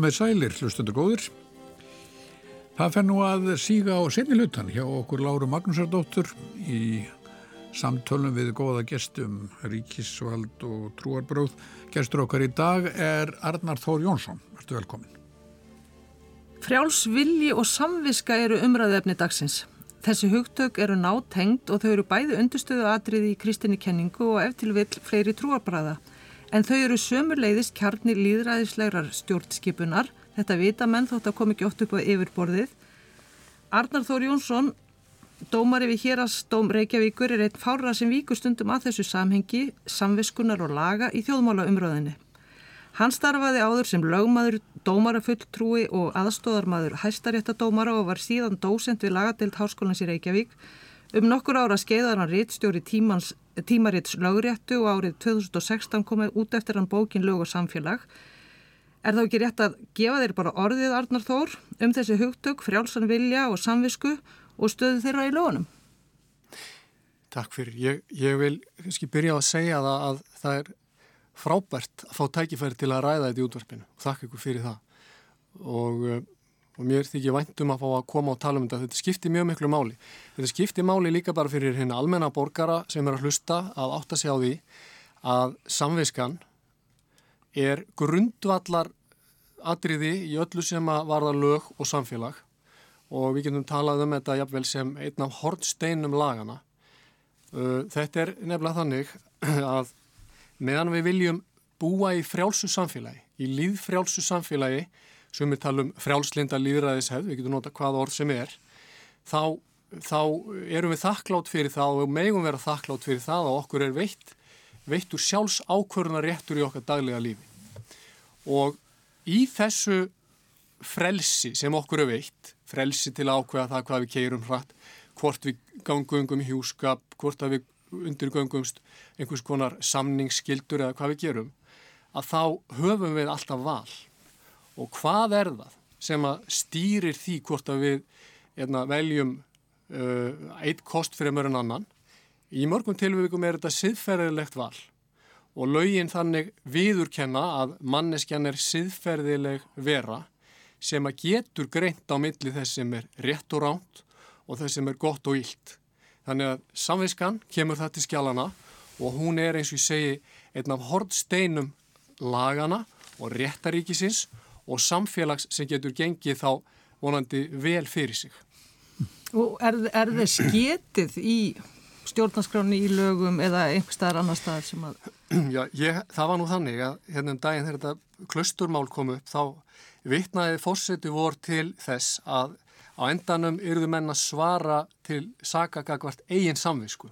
Komið sælir, hlustundur góður. Það fer nú að síga á senni hlutan hjá okkur Láru Magnúsardóttur í samtölum við góða gestum Ríkisvald og Trúarbróð. Gestur okkar í dag er Arnar Þór Jónsson. Vertu velkomin. Frjáls vilji og samviska eru umræðefni dagsins. Þessi hugtök eru nátengt og þau eru bæði undurstöðu atriði í kristinni kenningu og eftir vill fleiri trúarbræða en þau eru sömurleiðist kjarnir líðræðislegar stjórnskipunar, þetta vita menn þótt að kom ekki oft upp á yfirborðið. Arnar Þór Jónsson, dómari við hérastóm Reykjavíkur, er einn fára sem víkur stundum að þessu samhengi, samviskunar og laga í þjóðmála umröðinni. Hann starfaði áður sem lögmaður, dómarafulltrúi og aðstóðarmaður hæstaréttadómara og var síðan dósent við lagadeild Háskólans í Reykjavík Um nokkur ára skeiðar hann rittstjóri tímaritts lögréttu og árið 2016 komið út eftir hann bókin lög og samfélag. Er þá ekki rétt að gefa þeir bara orðið Arnar Þór um þessi hugtök, frjálsan vilja og samvisku og stöðu þeirra í lögunum? Takk fyrir. Ég, ég vil kannski byrja að segja það að það er frábært að fá tækifæri til að ræða þetta í útvarpinu þakka ykkur fyrir það og eh, og mér þykir væntum að fá að koma og tala um þetta. Þetta skiptir mjög miklu máli. Þetta skiptir máli líka bara fyrir hérna almenna borgara sem er að hlusta að átta sig á því að samviskan er grundvallar atriði í öllu sem að varða lög og samfélag og við getum talað um þetta jafnvel sem einn af hortsteinum lagana. Þetta er nefnilega þannig að meðan við viljum búa í frjálsu samfélagi, í líðfrjálsu samfélagi sem við talum frjálslinda líðræðishefð, við getum nota hvaða orð sem er, þá, þá erum við þakklátt fyrir það og megum vera þakklátt fyrir það að okkur er veitt, veittur sjálfs ákvörðunar réttur í okkar daglega lífi. Og í þessu frelsi sem okkur er veitt, frelsi til að ákveða það hvað við keirum hratt, hvort við gangum um hjúskap, hvort að við undirgöngumst einhvers konar samningsskildur eða hvað við gerum, að þá höfum við alltaf val og hvað er það sem að stýrir því hvort að við hérna, veljum uh, eitt kost fyrir mörgum annan. Í mörgum tilvíkum er þetta siðferðilegt val og laugin þannig viðurkenna að manneskjan er siðferðileg vera sem að getur greint á milli þess sem er rétt og ránt og þess sem er gott og ílt. Þannig að samviskan kemur það til skjálana og hún er eins og ég segi einn af hordsteinum lagana og réttaríkisins og samfélags sem getur gengið þá vonandi vel fyrir sig. Og er, er það sketið í stjórnarskráni í lögum eða einhver staðar annar staðar sem að... Já, ég, það var nú þannig að hérna um daginn þegar þetta klusturmál kom upp þá vittnaði fórseti vor til þess að á endanum yrðu menn að svara til sakagagvart eigin samvisku.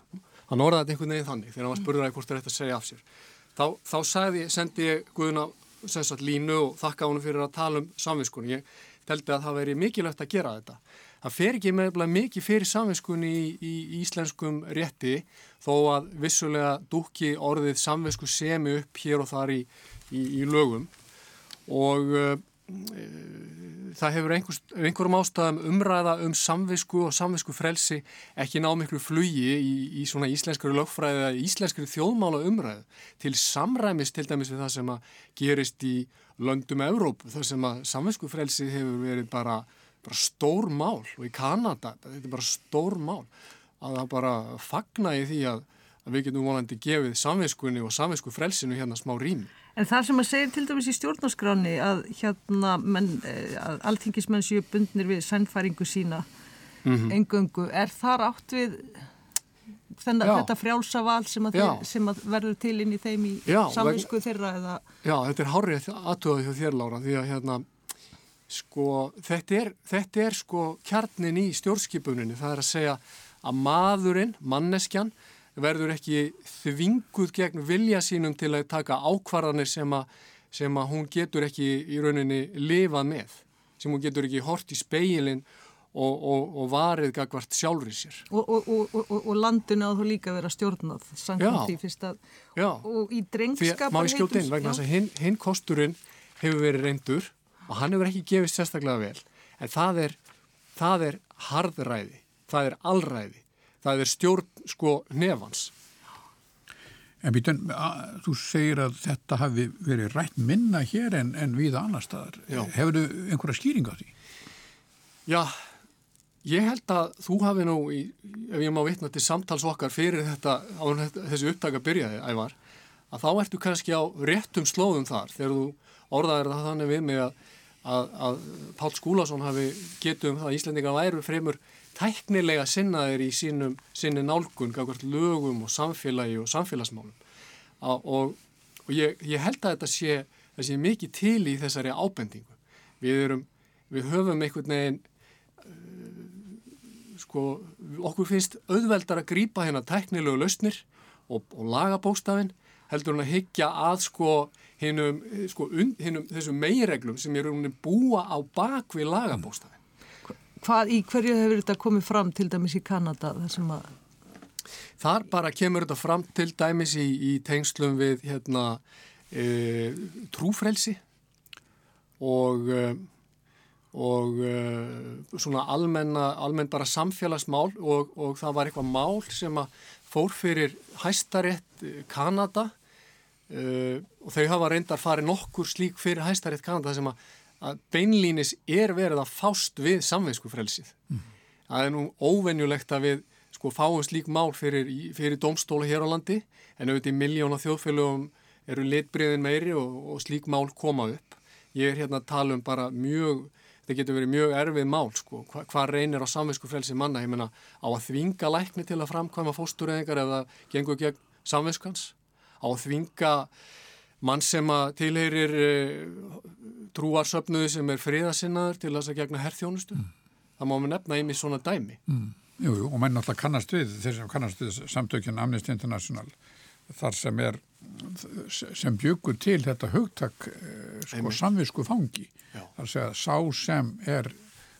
Hann orðaði þetta einhvern veginn þannig þegar hann var spurður að hvort er þetta að segja af sér. Þá, þá sagði, sendi ég Guðuna sagt, línu og þakka honum fyrir að tala um samvinskunni. Ég teldi að það veri mikilvægt að gera þetta. Það fer ekki meðlega mikið fyrir samvinskunni í, í, í íslenskum rétti þó að vissulega dúki orðið samvinsku semi upp hér og þar í, í lögum og uh, það hefur einhvers, einhverjum ástæðum umræða um samvisku og samvisku frelsi ekki ná miklu flugi í, í svona íslenskari lögfræði eða íslenskari þjóðmála umræðu til samræmis til dæmis við það sem að gerist í löndum Evróp þar sem að samvisku frelsi hefur verið bara, bara stór mál. Og í Kanada, þetta er bara stór mál. Að það bara fagna í því að, að við getum vonandi gefið samviskunni og samvisku frelsinu hérna smá rými En það sem að segja til dæmis í stjórnarskráni að hérna menn, eh, að alþingismenn séu bundnir við sennfæringu sína mm -hmm. engöngu, er þar átt við þennan, þetta frjálsaval sem, sem að verður til inn í þeim í samvinsku þeirra eða... Já, þetta er hárið aðtöðu hjá þér Lára því að hérna sko, þetta er, þetta er sko kjarnin í stjórnskipuninni, það er að segja að maðurinn, manneskjan verður ekki þvinguð gegn vilja sínum til að taka ákvarðanir sem að, sem að hún getur ekki í rauninni lifað með, sem hún getur ekki hort í speilin og, og, og varið gagvart sjálfrið sér. Og, og landinu að þú líka vera stjórnað, samkvæmt í fyrsta, og í drengskapar... Má ég skjóta inn vegna þess að hinn hin kosturinn hefur verið reyndur og hann hefur ekki gefist sérstaklega vel, en það er, það er harðræði, það er allræði það er stjórn sko nefans. En býtun, þú segir að þetta hafi verið rætt minna hér en, en við annar staðar. Já. Hefur þú einhverja skýring á því? Já, ég held að þú hafi nú, í, ef ég má vitna til samtals okkar fyrir þetta, á þessu upptaka byrjaði, ævar, að þá ertu kannski á réttum slóðum þar þegar þú orðaðir það þannig við mig að, að, að Pál Skúlason hafi getum það að Íslandingar væru fremur tæknilega sinnaðir í sínum, sinni nálgun, lögum og samfélagi og samfélagsmálum og, og, ég, ég held að þetta sé, sé mikið til í þessari ábendingu. Við, erum, við höfum einhvern veginn, uh, sko, okkur finnst auðveldar að grýpa hérna tæknilegu lausnir og, og laga bóstafinn heldur hann að higgja að sko hinnum, sko, hinnum þessum meireglum sem eru búa á bakvið lagabóstafinn hvað, í hverju hefur þetta komið fram til dæmis í Kanada þessum að Þar bara kemur þetta fram til dæmis í, í tengslum við hérna e, trúfrelsi og e, og e, svona almenna, almenn bara samfélagsmál og, og það var eitthvað mál sem að fór fyrir hæstarétt e, Kanada e, og þau hafa reyndar farið nokkur slík fyrir hæstarétt Kanada sem að að beinlínis er verið að fást við samveinskufrelsið. Mm. Það er nú óvenjulegt að við sko fáum slík mál fyrir, fyrir domstóla hér á landi en auðvitað í miljóna þjóðfélögum eru litbriðin meiri og, og slík mál koma upp. Ég er hérna að tala um bara mjög, þetta getur verið mjög erfið mál sko, Hva, hvað reynir á samveinskufrelsið manna, ég menna á að þvinga lækni til að framkvæma fóstureyðingar það gengur gegn samveinskans, á að þvinga mann sem að tilheyrir uh, trúarsöfnuði sem er friðasinnaður til þess að gegna herrþjónustu. Mm. Það má við nefna einmi svona dæmi. Mm. Jú, jú, og menn náttúrulega kannast við, þeir sem kannast við samtökjun Amnesty International, þar sem er, sem bjögur til þetta hugtak uh, sko samvisku fangi. Já. Það að segja, sá sem er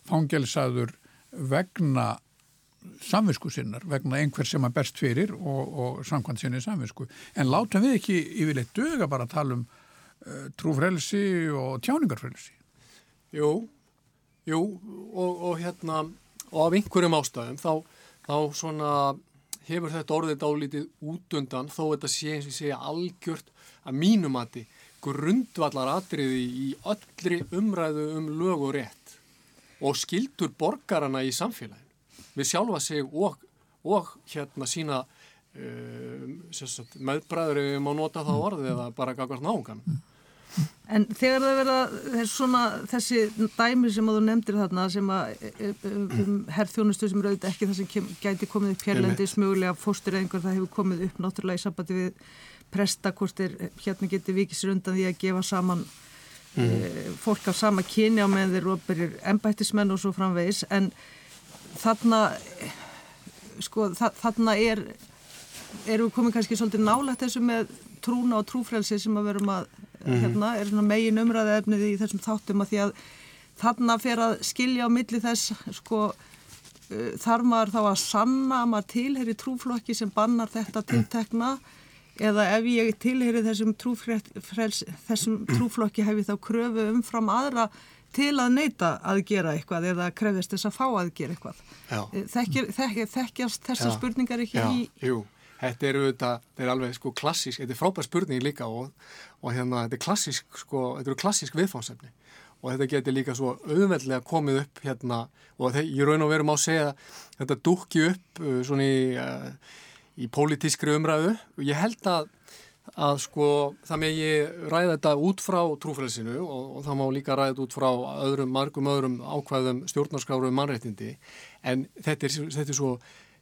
fangelsaður vegna samvisku sinnar vegna einhver sem að berst fyrir og, og samkvæmt sinni samvisku. En láta við ekki yfirleitt döga bara að tala um uh, trúfrelsi og tjáningarfrelsi? Jú, jú og, og hérna og af einhverjum ástæðum þá, þá svona hefur þetta orðið dálítið út undan þó þetta sé eins og segja algjört að mínumati grundvallar atriði í öllri umræðu um lög og rétt og skildur borgarana í samfélagi við sjálfa sig og, og hérna sína uh, meðbræður ef við má nota það orðið eða bara gagvart nágan. En þegar það verða svona þessi dæmi sem þú nefndir þarna sem að e, e, e, um, herrþjónustu sem eru auðvitað ekki það sem kem, gæti komið upp hérlendis mögulega fóstureyðingar það hefur komið upp náttúrulega í sambandi við presta hvort er hérna getur vikið sér undan því að gefa saman mm. e, fólk af sama kyni á meðan þeir róperir ennbættismenn og svo framvegis en þarna sko þarna er erum við komið kannski svolítið nálægt þessu með trúna og trúfrelsi sem að verum að mm. hérna er svona megin umræða efnið í þessum þáttum að því að þarna fer að skilja á milli þess sko uh, þar maður þá að sanna að maður tilheri trúflokki sem bannar þetta tiltekna eða ef ég tilheri þessum, þessum trúflokki hef ég þá kröfu umfram aðra til að neyta að gera eitthvað eða krefðist þess að fá að gera eitthvað. Eh, þekkir, þekkir, þekkjast þessar spurningar ekki já, í... Jú, þetta er auðvitað, þetta er alveg sko klassísk, þetta er frábær spurning líka og, og hérna þetta er klassísk sko, þetta eru klassísk viðfánsefni og þetta getur líka svo auðveldlega komið upp hérna og þegar ég raun og verum á að segja þetta dukki upp uh, svona í, uh, í pólitískri umræðu. Og ég held að að sko það ég ræða þetta út frá trúfrælsinu og, og það má líka ræða þetta út frá öðrum, margum öðrum ákvæðum stjórnarskráru mannréttindi. En þetta er, þetta er, svo,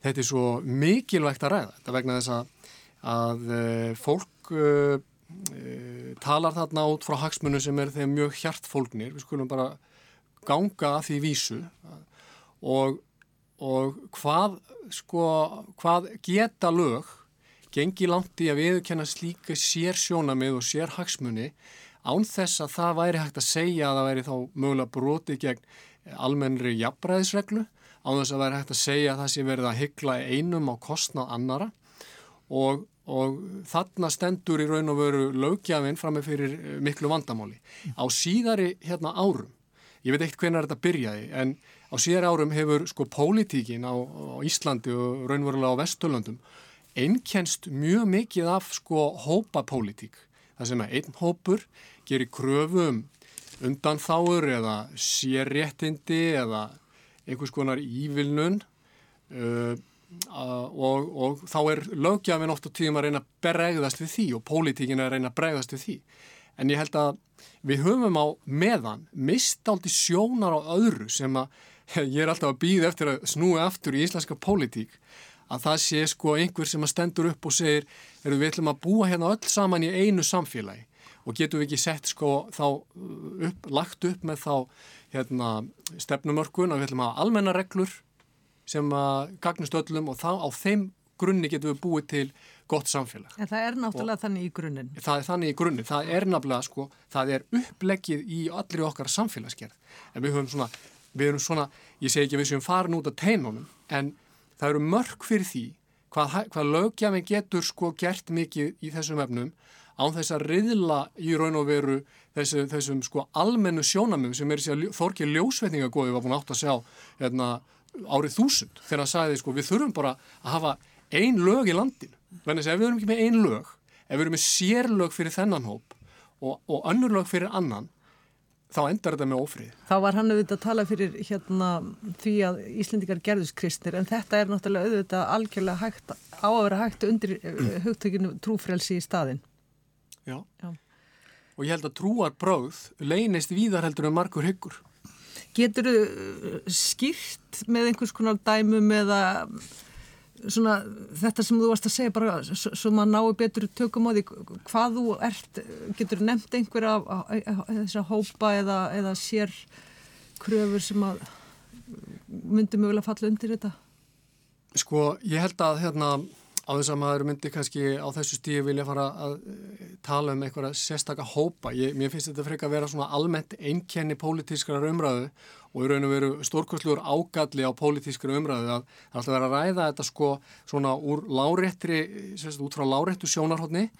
þetta er svo mikilvægt að ræða þetta vegna þess að, að eh, fólk uh, uh, talar þarna út frá hagsmunum sem er þeim mjög hjartfólknir, við skulum bara ganga að því vísu. Og, og hvað, sko, hvað geta lög gengi langt í að viðkenna slíka sér sjónamið og sér hagsmunni án þess að það væri hægt að segja að það væri þá mögulega broti gegn almennri jafnbræðisreglu, án þess að væri hægt að segja að það sé verið að hyggla einum á kostnað annara og, og þarna stendur í raun og veru lögjafinn fram með fyrir eh, miklu vandamáli. Á síðari hérna árum, ég veit eitt hvernig þetta byrjaði, en á síðari árum hefur sko pólitíkin á, á Íslandi og raunverulega á Vesturlöndum einkennst mjög mikið af sko hópapólitík. Það sem að einn hópur gerir kröfum undanþáur eða sérréttindi eða einhvers konar ívilnun uh, og, og þá er lögjafin oft á tíðum að reyna að bregðast við því og pólitíkin að reyna að bregðast við því. En ég held að við höfum á meðan mistáldi sjónar á öðru sem að ég er alltaf að býða eftir að snúi aftur í íslenska pólitík að það sé sko einhver sem að stendur upp og segir erum við ætlum að búa hérna öll saman í einu samfélagi og getum við ekki sett sko þá upp, lagt upp með þá hérna, stefnumörkun að við ætlum að hafa almenna reglur sem að gagnast öllum og þá á þeim grunni getum við búið til gott samfélag. En það er náttúrulega og þannig í grunninn. Það er þannig í grunninn. Það er náttúrulega sko, það er uppleggið í allir okkar samfélagsgerð. En við höfum svona, við erum svona, ég segi ekki að við séum farin út af teinunum, en það eru mörg fyrir því hvað, hvað lögjafin getur sko gert mikið í þessum efnum án þess að riðla í raun og veru þessu, þessum sko almennu sjónamum sem er sér þorkið ljósveitningagóði var búin átt að sjá hérna, árið þúsund þegar hann sagði sko við þurfum bara að hafa ein lög í landin þannig að ef við erum ekki með ein lög ef við erum með sérlög fyrir þennan hóp og, og önnur lög fyrir annan þá endar þetta með ófrið. Þá var hann auðvitað að tala fyrir hérna því að Íslendikar gerðus kristnir en þetta er náttúrulega auðvitað algjörlega hægt á að vera hægt undir eh, hugtökinu trúfrelsi í staðin. Já. Já. Og ég held að trúar bráð leynist víðar heldur en margur hyggur. Getur þú eh, skýrt með einhvers konar dæmum eða svona þetta sem þú varst að segja bara svo maður nái betur tökum á því hvað þú ert, getur nefnt einhver af þess að hópa eða, eða sér kröfur sem að myndi mögulega falla undir þetta? Sko, ég held að hérna á þess að maður myndi kannski á þessu stíu vilja fara að tala um einhverja sérstaka hópa. Ég, mér finnst þetta frekka að vera svona almennt einkenni pólitískrar umræðu og í raun og veru stórkostluður ágalli á pólitískra umræðu að það er alltaf verið að ræða þetta sko svona úr láréttri, sérstaklega út frá láréttu sjónarhóttni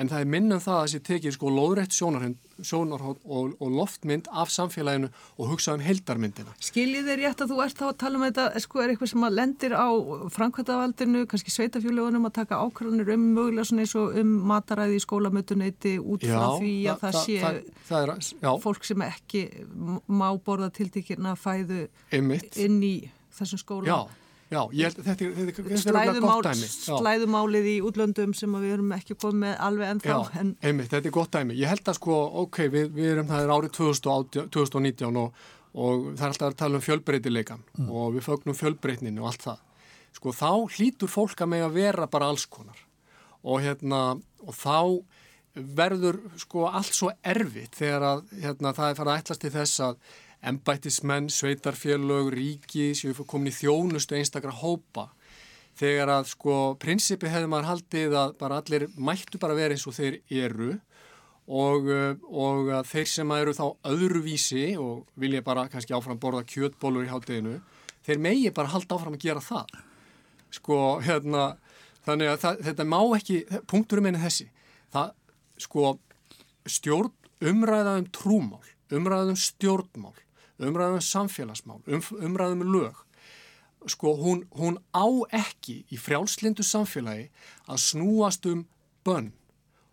en það er minnum það að þessi tekið sko lóðrætt sjónarhótt og, og loftmynd af samfélaginu og hugsa um heldarmyndina. Skiljið þér rétt að þú ert þá að tala um þetta, sko er eitthvað sem að lendir á framkvæmtavaldinu, kannski sveitafjólugunum að taka ákvæðanir um mögulega svona eins og um mataræði í skólamötuneyti út frá já, því að það, það sé það, það er, fólk sem ekki má borða tildekirna fæðu Einmitt. inn í þessum skóla. Já. Já, ég, þetta, þetta, þetta er gott dæmi. Slæðumálið í útlöndum sem við erum ekki komið með alveg ennþá. Já, en... einmitt, þetta er gott dæmi. Ég held að sko, ok, við, við erum, það er árið 2018, 2019 og, og það er alltaf að tala um fjölbreytileikan mm. og við fögnum fjölbreytninu og allt það. Sko, þá hlýtur fólk að með að vera bara alls konar og hérna, og þá verður sko allt svo erfitt þegar að hérna, það er farið að ætlast til þess að embættismenn, sveitarfélög, ríki sem við komin í þjónustu einstakra hópa. Þegar að sko prinsipi hefði maður haldið að bara allir mættu bara vera eins og þeir eru og, eh, og þeir sem eru þá öðruvísi og vilja bara kannski áfram borða kjötbólur í hátteginu þeir megi bara halda áfram að gera það. Sko hérna þannig að það, þetta má ekki punkturum einu þessi. Það sko stjórn umræða um trúmál umræða um stjórnmál umræðum samfélagsmál, um, umræðum lög. Sko hún, hún á ekki í frjálslindu samfélagi að snúast um bönn.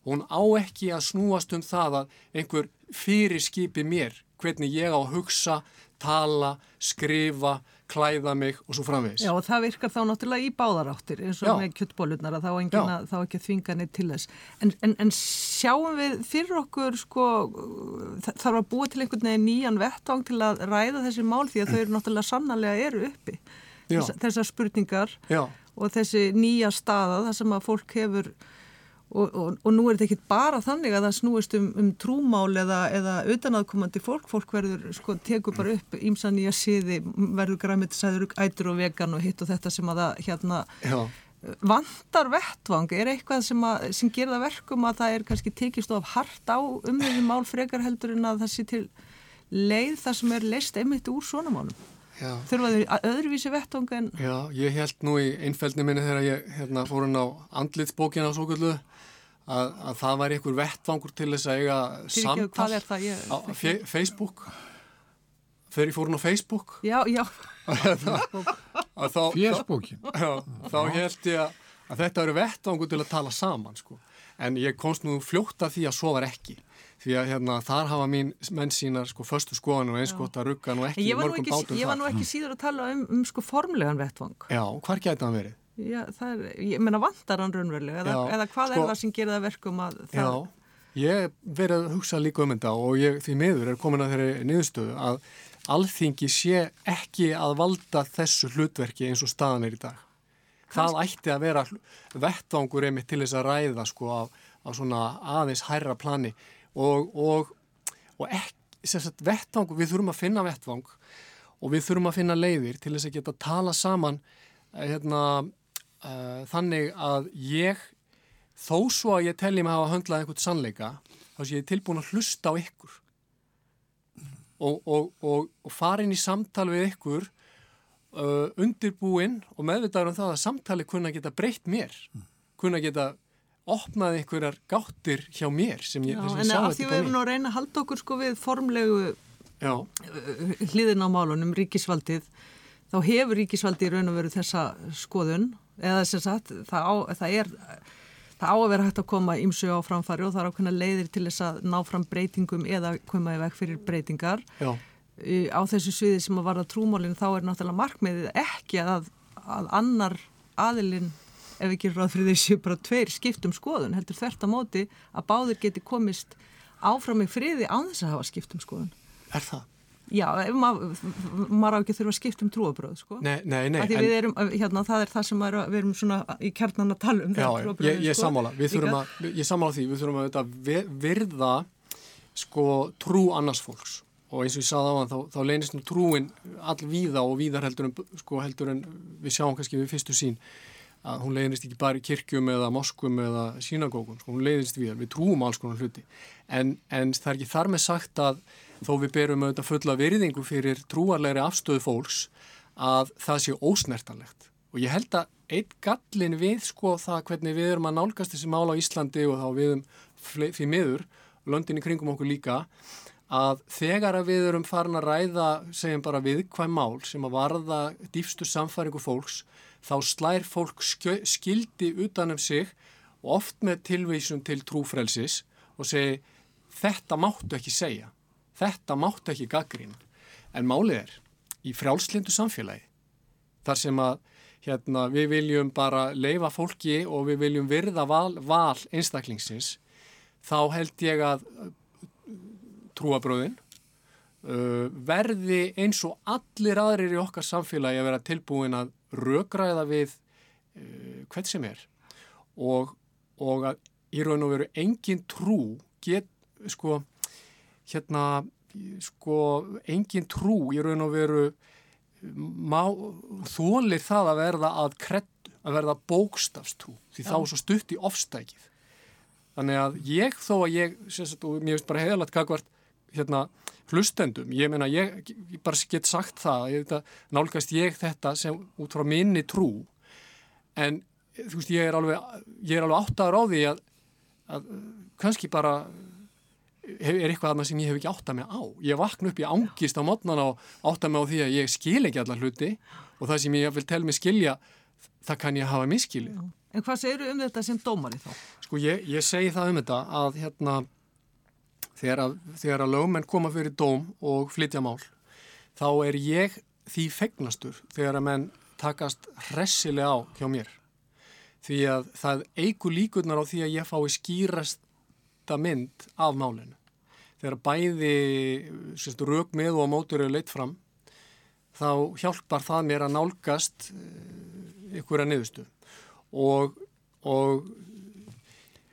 Hún á ekki að snúast um það að einhver fyrir skipi mér hvernig ég á að hugsa, tala, skrifa klæða mig og svo framvegis. Já og það virkar þá náttúrulega í báðaráttir eins og Já. með kjöttbólunar að þá, að, þá ekki að þvinga neitt til þess. En, en, en sjáum við fyrir okkur sko þarf að búa til einhvern veginn nýjan vettvang til að ræða þessi mál því að þau eru náttúrulega sannarlega eru uppi. Þess, þessar spurningar Já. og þessi nýja staða þar sem að fólk hefur Og, og, og nú er þetta ekki bara þannig að það snúist um, um trúmál eða, eða utanaðkomandi fólk, fólk verður sko, tekur bara upp ímsan í að siði verður græmitisæður, ætur og vegan og hitt og þetta sem að það hérna Já. vandar vettvang. Er eitthvað sem, að, sem gerða verkum að það er kannski tekist of hart á um þessi mál frekar heldur en að það sé til leið það sem er leist einmitt úr svona málum? Þurfaður öðruvísi vettvang en Já, ég held nú í einfældni minni þegar ég hérna, fór hann á andlitsbókina á svo að, að það væri einhver vettvangur til þess að eiga samtal ég, á Facebook þegar ég fór hún á Facebook já, já Facebookin þá held ég að að þetta eru vettvangu til að tala saman sko. en ég komst nú fljótt að því að svo var ekki því að hérna, þar hafa mín menn sínar sko förstu skoðan og einskott að rugga nú ekki mörgum bátum þar. Ég var nú ekki síður að tala um, um sko formlegan vettvang. Já, hvar gæti það verið? Já, er, ég menna vantar hann raunverulega eða, eða hvað sko, er það sem gerir það verkum að það... Já, ég verið að hugsa líka um þetta og ég því miður er komin að þeirri niðurstöðu að alþingi sé ekki að valda þessu hlutverki eins og staðan er í dag. Það ætti að vera vettvangur einmitt til þess að ræða sko á, á svona aðeins hærra plani og, og, og ekki, sagt, vettvang, við þurfum að finna vettvang og við þurfum að finna leiðir til þess að geta tala saman eh, hérna, uh, þannig að ég þó svo að ég telli mig að hafa höndlað einhvert sannleika þá sé ég tilbúin að hlusta á ykkur. Og, og fara inn í samtal við ykkur uh, undirbúinn og meðvitaður um það að samtali kunna geta breytt mér, kunna geta opnaði einhverjar gáttir hjá mér sem ég, Já, sem ég sá þetta En af því við erum nú að reyna að halda okkur sko við formlegu Já. hliðin á málunum, ríkisvaldið þá hefur ríkisvaldið raun og veru þessa skoðun eða sem sagt það á, það er, það á að vera hægt að koma ímsu á framfari og það er ákveðna leiðir til þess að ná fram breytingum eða koma í veg fyrir breytingar Já á þessu sviði sem að varða trúmálinn þá er náttúrulega markmiðið ekki að, að annar aðilinn ef ekki ráð fyrir þessu bara tveir skiptum skoðun heldur þvert að móti að báðir geti komist áfram í friði án þess að hafa skiptum skoðun. Er það? Já, maður mað á ekki þurfa að skipta um trúabröð, sko. Nei, nei, nei. En, erum, hérna, það er það sem er, við erum svona í kjarnan að tala um. Já, ég, ég sko. sammála, við þurfum að, ég sammála því, við þurfum að virða, sko, trú annars fólks og eins og ég saði á hann, þá, þá leynist nú trúin all víða og víðar heldur en, sko, heldur en við sjáum kannski við fyrstu sín að hún leynist ekki bara í kirkjum eða moskum eða sínagókun, sko, hún leynist víðar, við trúum alls konar hluti, en, en það er ekki þar með sagt að þó við berum auðvitað fulla virðingu fyrir trúarlegri afstöðu fólks að það sé ósnertanlegt. Og ég held að einn gallin við sko það hvernig við erum að nálgast þessi mála á Íslandi og þá viðum fyrir miður, löndin í kringum okkur líka að þegar að við erum farin að ræða, segjum bara viðkvæm mál sem að varða dýfstu samfæringu fólks, þá slær fólk skildi utanum sig og oft með tilvísun til trúfrelsis og segi þetta máttu ekki segja, þetta máttu ekki gaggrína. En málið er í frjálslindu samfélagi þar sem að hérna, við viljum bara leifa fólki og við viljum virða val, val einstaklingsins, þá held ég að trúabröðin uh, verði eins og allir aðrir í okkar samfélagi að vera tilbúin að rögræða við uh, hvern sem er og, og að í raun og veru engin trú get, sko, hérna, sko, engin trú í raun og veru má, þólir það að verða að kreddu, að verða bókstafstrú því Já. þá er svo stutt í ofstækið þannig að ég þó að ég, sagt, og mér finnst bara heiðalagt kakvart hérna hlustendum, ég meina ég, ég bara get sagt það, ég veit að nálgast ég þetta sem út frá minni trú en þú veist ég er alveg, ég er alveg áttaður á því að, að kannski bara er eitthvað aðna sem ég hef ekki áttað mig á. Ég vakna upp í ángist á mótnan og áttað mig á því að ég skil ekki allar hluti og það sem ég vil tel mig skilja það kann ég hafa miskili En hvað segir um þetta sem dómari þá? Sko ég, ég segi það um þetta að hérna þegar að, þegar að lögmenn koma fyrir dóm og flytja mál þá er ég því fegnastur þegar að menn takast hressilega á hjá mér. Því að það eigur líkurnar á því að ég fái skýrasta mynd af málinu þegar bæði sérst, rauk með og á mótur er leitt fram þá hjálpar það mér að nálgast eh, ykkur að niðurstu og, og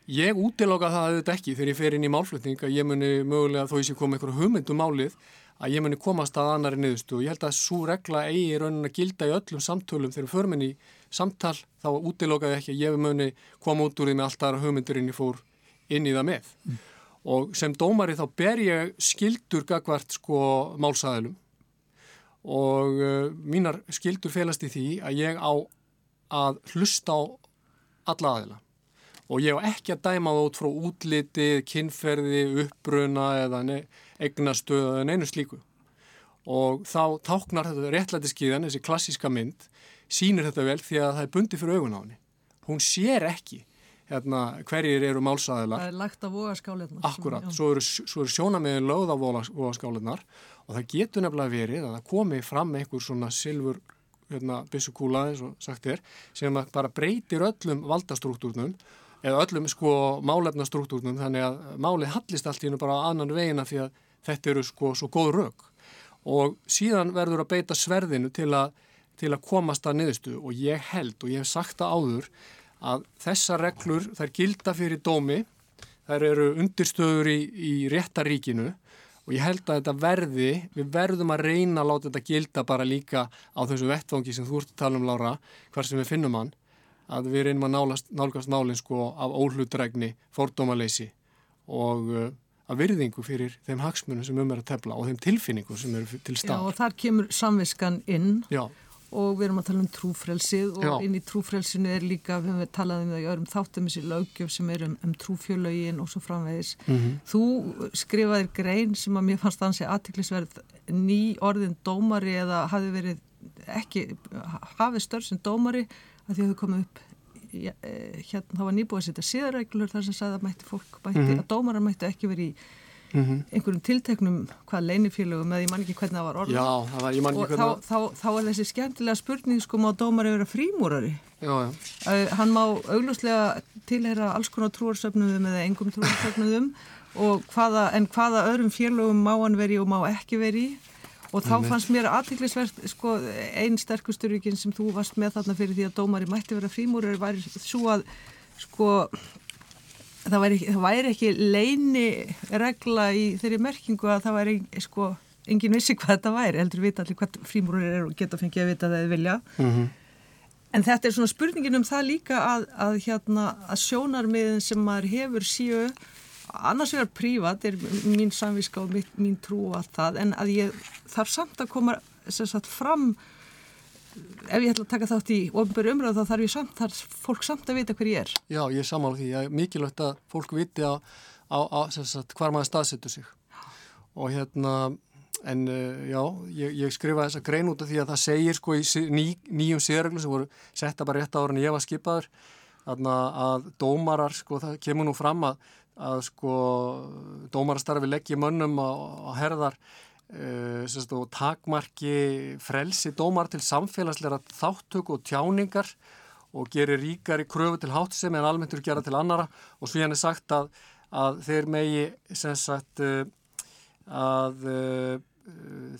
Ég útiloka það auðvitað ekki þegar ég fer inn í málflutning að ég muni mögulega þó ég sé komið einhverju hugmyndum málið að ég muni komast að annari niðurstu og ég held að svo regla eigi raunin að gilda í öllum samtölum þegar við förum inn í samtal þá útilokaði ekki að ég muni koma út úr því með allt aðra hugmyndur ég fór inn í það með. Mm. Og sem dómari þá ber ég skildur gagvart sko málsæðilum og uh, mínar skildur felast í því að ég á að hlusta á alla aðila og ég hef ekki að dæma það út frá útliti, kynferði, uppbruna eða eignastöðu eða neinu slíku. Og þá táknar þetta réttlæti skíðan, þessi klassíska mynd, sínir þetta vel því að það er bundi fyrir augun á henni. hún sér ekki hérna, hverjir eru málsæðilar. Það er lagt á vogaskálinnar. Akkurat, svo eru, eru sjónamiðin lögð á vogaskálinnar og það getur nefnilega verið að það komi fram einhver svona silfur hérna, bissukúla, eins og sagt er, sem bara breytir öllum valdastruktúrnum eða öllum sko málefnastruktúrnum þannig að málið hallist allt í hennu bara á annan vegina því að þetta eru sko svo góð rauk og síðan verður að beita sverðinu til að, til að komast að niðurstu og ég held og ég hef sagt það áður að þessa reglur þær gilda fyrir dómi, þær eru undirstöður í, í réttaríkinu og ég held að þetta verði, við verðum að reyna að láta þetta gilda bara líka á þessu vettfangi sem þú ert að tala um Lára, hvar sem við finnum hann, að við reynum að nálast, nálgast nálinn sko af óhlutregni, fordómaleysi og uh, að virðingu fyrir þeim hagsmunum sem um er að tefla og þeim tilfinningum sem eru til stað. Já og þar kemur samviskan inn Já. Og við erum að tala um trúfrelsið og Já. inn í trúfrelsinu er líka, við höfum talað um það í öðrum þáttum þessi lögjöf sem er um, um trúfjölögin og svo framvegis. Mhm. Þú skrifaðir grein sem að mér fannst ansi aðtiklisverð ný orðin dómari eða hafi verið ekki, hafið störf sem dómari að því að þau komið upp ja, eh, hérna, það var nýbúið að setja síðarreglur þar sem sagði að mætti fólk, mætti, Mhm. að dómarar mætti ekki verið í Mm einhverjum tilteknum hvað leinifélögum eða ég man ekki hvernig það var orðið. Já, það var, ég man og ekki þá, hvernig þá, þá er þessi skemmtilega spurning sko má dómari vera frímúrari? Já, já, uh, hann má augljóslega tilheyra alls konar trúarsöfnuðum eða engum trúarsöfnuðum hvaða, en hvaða öðrum félögum má hann veri og má ekki veri og þá Einmitt. fannst mér aðtiklisvert sko, einn sterkusturvíkin sem þú varst með þarna fyrir því að dómari mætti vera frímúrari væri svo að sko það væri, það væri ekki leini regla í þeirri merkingu að það væri sko engin vissi hvað þetta væri, heldur vita allir hvað frímúrari er og geta fengið að vita það eða vilja. Mm En þetta er svona spurningin um það líka að, að, hérna, að sjónarmiðin sem maður hefur síu, annars vegar prívat er mín samvíska og mín, mín trú og allt það, en að ég þarf samt að koma sagt, fram, ef ég ætla að taka þátt í ofnböru umröðu þá þarf ég samt, þarf fólk samt að vita hver ég er. já, ég er sammála því. Að mikilvægt að fólk viti sagt, hvar maður staðsetur sig. Og hérna en uh, já, ég, ég skrifa þessa grein út af því að það segir sko í ný, nýjum sérreglum sem voru setta bara rétt ára en ég var skipaður að dómarar sko það kemur nú fram að, að sko dómarastarfi leggja mönnum á herðar og takmarki frelsi dómar til samfélagsleira þáttöku og tjáningar og gerir ríkari kröfu til háttsemi en almenntur gera til annara og svo hérna er sagt að, að þeir megi sem sagt uh, að uh,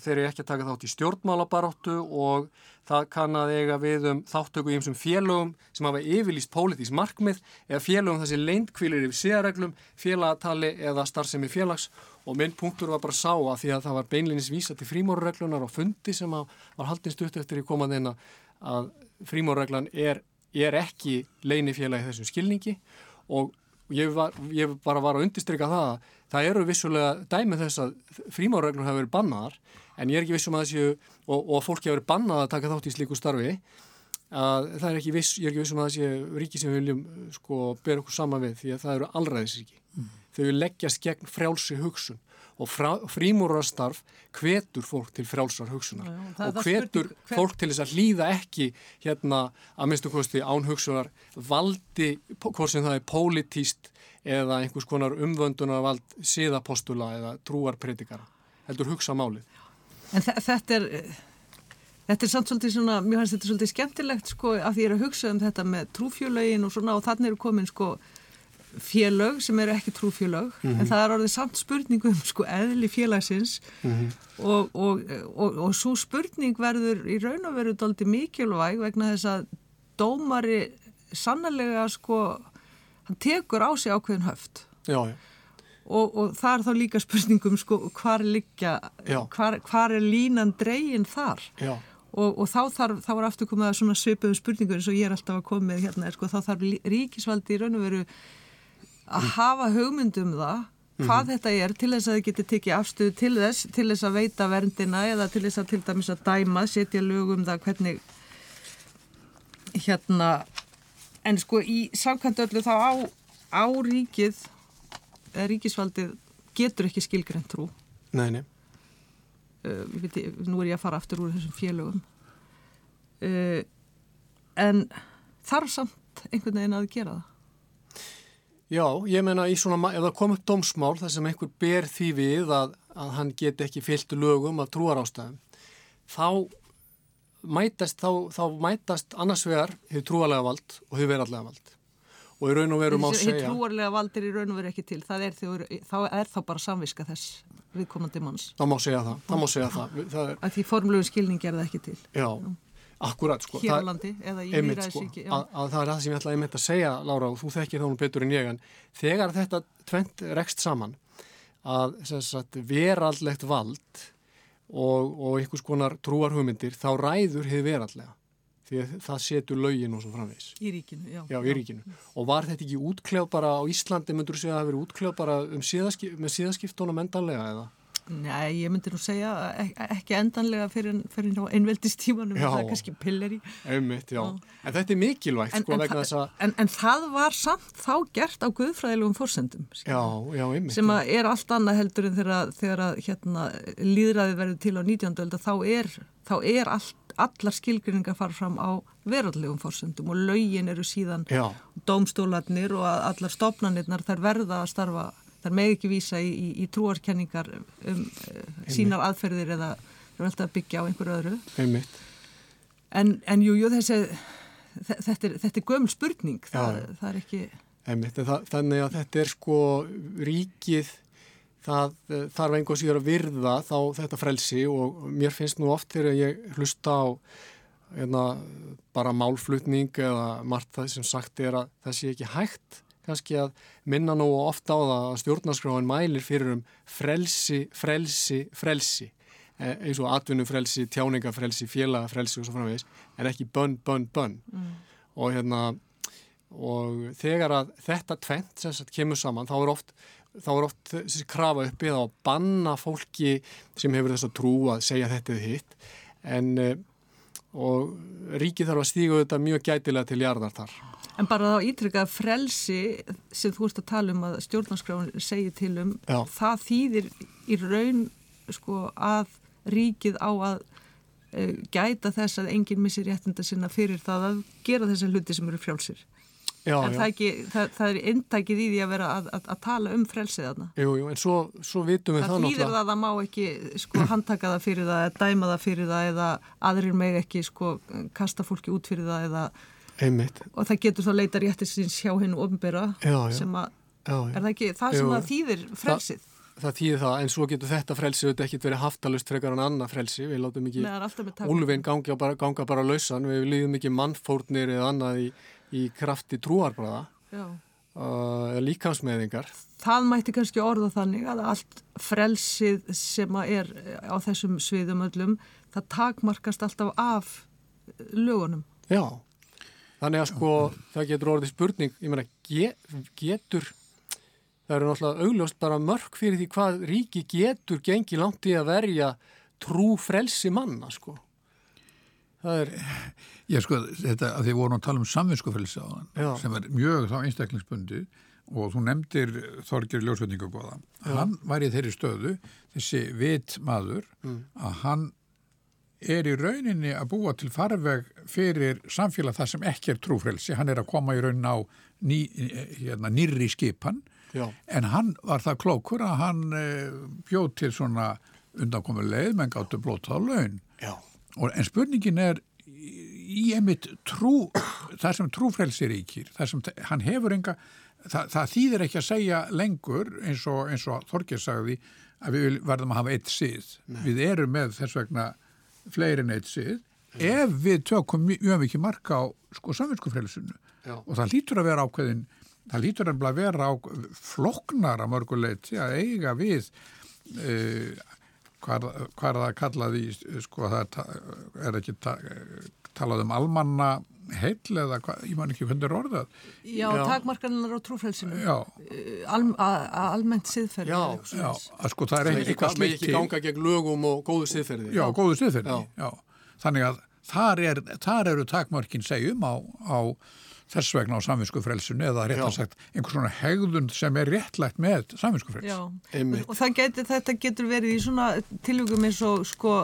þeir eru ekki að taka þátt í stjórnmálabaráttu og það kann að eiga við um þáttöku í einsum félögum sem hafa yfirlýst pólitísk markmið eða félögum þessi leindkvílir yfir séreglum, félagatali eða starfsemi félags og minn punktur var bara sá að því að það var beinlinis vísa til frímórureglunar á fundi sem var haldin stutt eftir í komandina að frímórureglan er, er ekki leinifélagi þessum skilningi og ég, var, ég bara var að undistrykka það að það eru vissulega dæmið þess að frímárreglur hafa verið bannaðar en ég er ekki vissum að þessu og, og fólki hafa verið bannað að taka þátt í slíku starfi að það er ekki viss, ég er ekki vissum að þessi ríki sem við viljum sko bera okkur saman við því að það eru allræðisríki mm. Þau leggjast gegn frjálsi hugsun. Og frímúrastarf hvetur fólk til frjálsar hugsunar. Já, það- og hvetur hver- fólk til þess að hlýða ekki hérna að minnstu kosti án hugsunar valdi, hvort sem það er pólitíst eða einhvers konar umvöndunar vald síðapostula eða trúarpredikara. Heldur hugsa málið. En þe- þetta er, þetta er samt svolítið svona, mér finnst þetta svolítið skemmtilegt sko að því ég er að hugsa um þetta með trúfjölögin og svona og þannig eru komin sko félög sem eru ekki trúfjölög en það er orðið samt spurning um sko eðli félagsins. Og, og, og, og svo spurning verður í raun og veru doldi mikilvæg vegna þess að dómari sannlega sko hann tekur á sig ákveðin höft. Já, já, og, og það er þá líka spurningum sko hvar liggja, hvar, hvar er línan dregin þar? Já, og, og þá þarf, þá er aftur komið að svipuðum spurningum eins og ég er alltaf að koma með hérna, er, sko, þá þarf ríkisvaldi í raun og veru að hafa hugmynd um það hvað þetta er til þess að þið geti tekið afstöðu til þess, til þess að veita verndina eða til þess að til dæmis að dæma, setja lög um það hvernig hérna en sko í samkvæmt öllu þá á, á ríkið eða ríkisvaldið getur ekki skilgrænt trú. Nei, nei. Uh, veit, nú er ég að fara aftur úr þessum félögum. Uh, en þarf samt einhvern veginn að gera það? Já, ég menna í svona, ef það kom upp dómsmál þar sem einhver ber því við að, að hann get ekki fyllt lögum af trúar ástæðum, þá mætast, þá, þá mætast annars vegar hefur trúarlega vald og hefur verallega vald. Og í raun og veru má segja... Hefur trúarlega vald er í raun og veru ekki til, það er, þjó, þá er þá bara samviska þess viðkomandi manns. Það má segja það, það má segja það. það er, því formlegu skilning er það ekki til. Já. Akkurat sko. Hér á landi eða í mýræðsíki. Sko, að, að það er það sem ég ætlaði að segja, Lára, og þú þekkir þá nú betur en ég, en þegar þetta tvent rekst saman, að sagt, veraldlegt vald og, og einhvers konar trúarhugmyndir, þá ræður hefur veraldlega. Því að það setur lögin og svo framvegs. Í ríkinu, já. Já, í ríkinu. Já. Og var þetta ekki útkljáð bara á Íslandi, myndur þú segja að það hefur verið útkljáð bara um síðaskip, með síðaskiptónum endanlega eða? Nei, ég myndi nú segja ekki endanlega fyrir, fyrir einveldistímanum, það er kannski pilleri. Einmitt, já. já. En þetta er mikilvægt, en, sko, en, vegna þess að... En, en það var samt þá gert á guðfræðilegum fórsendum. Já, já, einmitt. Sem er allt annað heldur en þegar, þegar hérna, líðræði verður til á 19. ölda, þá er, þá er allt, allar skilgrinningar fara fram á verðarlegum fórsendum og laugin eru síðan já. dómstólarnir og allar stopnarnirnar þær verða að starfa þar með ekki vísa í, í, í trúarkenningar um uh, sínar aðferðir eða eru alltaf að byggja á einhverju öðru. Einmitt. en, en jú, jú, þessi þetta er, þetta er gömul spurning. Það, það er ekki Einmitt, það, þannig að þetta er sko ríkið það þarf einhvers ég að virða þá þetta frelsi og mér finnst nú oft þegar ég hlusta á einna, bara málflutning eða margt það sem sagt er að það sé ekki hægt kannski að minna nú ofta á það að stjórnarskráin mælir fyrir um frelsi, frelsi, frelsi. E, eins og atvinnufrelsi, tjáningafrelsi, félagafrelsi og svo framvegis en ekki bönn, bönn, bönn. Mm. og hérna og þegar að þetta tvent sem sagt kemur saman þá er oft þá er oft þessi krafa uppið á að banna fólki sem hefur þess að trú að segja þetta eða hitt. En e, og ríkið þarf að stíga þetta mjög gætilega til jarðar þar En bara þá ítrykka að frelsi sem þú ert að tala um að stjórnarskráin segir til um, Já. það þýðir í raun sko, að ríkið á að uh, gæta þess að enginn missir réttinda sinna fyrir það að gera þessa hluti sem eru frjálsir. Já, en það, ekki, það, það er inntækið í því að vera að, að, að tala um frelsið þarna. Jú, jú, en svo, svo vitum við það náttúrulega. Það þýðir það að það má ekki sko, handtaka það fyrir það, dæma það fyrir það eða aðrir meg ekki sko, kasta fólki út fyrir það eða Einmitt. og það getur þá leita réttisins hjá hennu ofnbera sem að, já, já. er það ekki það sem það þýðir frelsið? Þa, það þýðir það, en svo getur þetta frelsið auðvitað ekkert verið haftalust frekar en annað frelsi. Við látum ekki úlvinn ganga bara, ganga bara lausan, við líðum ekki mannfórnir eða annað í, í krafti trúarbræða uh, líkansmeðingar Það mætti kannski orða þannig að allt frelsið sem er á þessum sviðum öllum, það takmarkast alltaf af lögunum. Já Þannig að sko það getur orðið spurning, ég meina getur, það eru náttúrulega augljóst bara mörg fyrir því hvað ríki getur gengið langt í að verja trú frelsi manna sko. Það er... Ég sko þetta að þið vorum að tala um samvinskufrelsi á þann sem er mjög þá einstaklingsbundi og þú nefndir Þorgir Ljósvetningagóða. Hann var í þeirri stöðu, þessi vit maður, mm. að hann er í rauninni að búa til farveg fyrir samfélag það sem ekki er trúfrelsi, hann er að koma í raunin á ný, hérna, nýri skipan. Já. en hann var það klókur að hann eh, bjóð til svona undankomu leið menn gáttu blóta á laun. Og, en spurningin er í einmitt trú það sem trúfrelsi ríkir það sem hann hefur enga það, það þýðir ekki að segja lengur eins og, og Þorgir sagði að við verðum að hafa eitt síð Nei. við erum með þess vegna fleirin eitt sið ef við tökum mjög mikið marka á sko samvinskufrelsinu og það lítur að vera ákveðin það lítur að vera á floknar að mörguleiti að eiga við uh, hvað, er það kallað í sko það er ekki talað um almanna heil eða hvað, ég man ekki hvernig er orðað. Já, já. takmarkanar á trúfrælsinu eh, Al, almennt siðferði Já, já að sko það er ekki eitthvað Það er ekki ganga gegn lögum og góðu siðferði. Já, já. góðu siðferði, já. Þannig að þar, er, þar eru takmarkin segjum á, á þess vegna á samvinskufrælsinu eða rétt að sagt einhvers svona hegðun sem er réttlægt með samvinskufræls og getur, þetta getur verið í svona tilvíkum eins og sko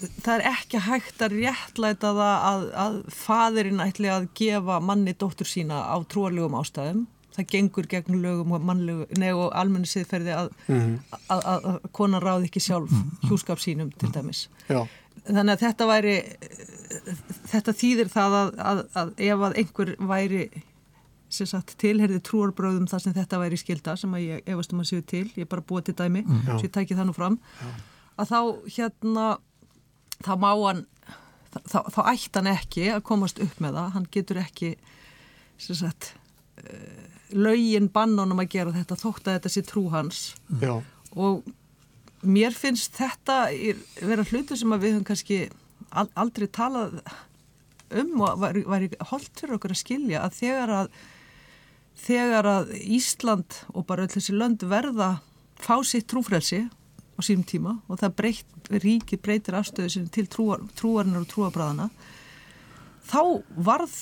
það er ekki hægt að réttlæta það að, að fadirinn ætli að gefa manni dóttur sína á trúarlegum ástæðum. Það gengur gegn lögum og mannlegu og almenni siðferði að, mm -hmm. að, að, að konan ráði ekki sjálf hjúskap sínum til dæmis. Já. Þannig að þetta væri þetta þýðir það að ef að einhver væri tilherði trúarbröðum þar sem þetta væri skilda sem að ég efast um að séu til ég er bara búið til dæmi, mm. svo ég tæki það nú fram Já. að þá hérna þá má hann þá, þá ætti hann ekki að komast upp með það hann getur ekki sagt, uh, laugin bannunum að gera þetta þótt að þetta sé trú hans Já. og mér finnst þetta vera hlutu sem við höfum kannski aldrei talað um og væri, væri holdt fyrir okkur að skilja að þegar að þegar að Ísland og bara öll þessi lönd verða fá sitt trúfrelsi á sínum tíma og það breyt, ríkið breytir afstöðu sinni til trúar, trúarinnar og trúabræðana þá varð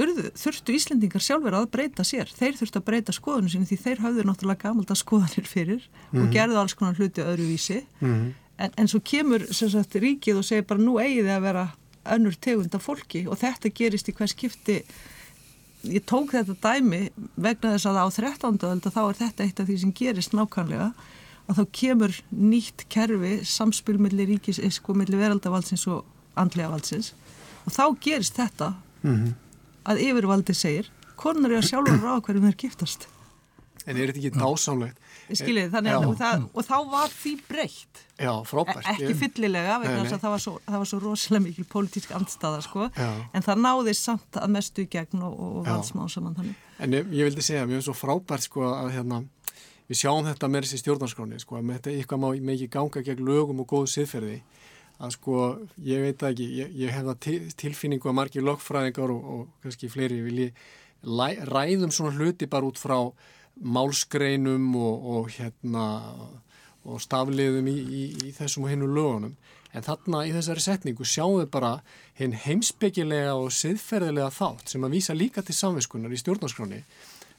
urðu, þurftu Íslendingar sjálfur að breyta sér þeir þurftu að breyta skoðunum sín því þeir hafðu náttúrulega gamalda skoðanir fyrir mm -hmm. og mhm. gerðu alls konar hluti öðruvísi mm -hmm. en, en svo kemur sagt, ríkið og segir bara nú eigið þið að vera önnur tegund af fólki og þetta gerist í hvers skipti ég tók þetta dæmi vegna þess að á 13. öld þá er þetta eitt af því sem gerist nákvæmlega að þá kemur nýtt kerfi samspil millir ríkis, sko millir veraldavaldsins og andlega valdsins og þá gerist þetta mm -hmm að yfirvaldi segir konar er að sjálfur ráða hverjum þeir giftast En er þetta ekki dásamlegt? Skiljið, þannig að það, og þá var því breytt. Já, frábært. E ekki fyllilega, vegna þess að það var svo, það var svo rosalega mikil pólitísk andstaða, sko, Já. en það náði samt að mestu í gegn og, og valdsmá saman þannig. En ég, ég vildi segja, mér finnst svo frábært, sko, að hérna, við sjáum þetta með þessi stjórnarskráni, sko, að þetta eitthvað má ekki ganga gegn lögum og góðu siðferði að sko, ég veit ekki, ég, ég hef það tilfinningu að margir lokfræðingar og, og kannski fleiri vilji ræðum svona hluti bara út frá málskreinum og, og hérna og stafliðum í, í, í þessum og hennu lögunum. En þarna í þessari setningu sjáum við bara henn heimsbyggilega og siðferðilega þátt sem að vísa líka til samviskunar í stjórnarskráni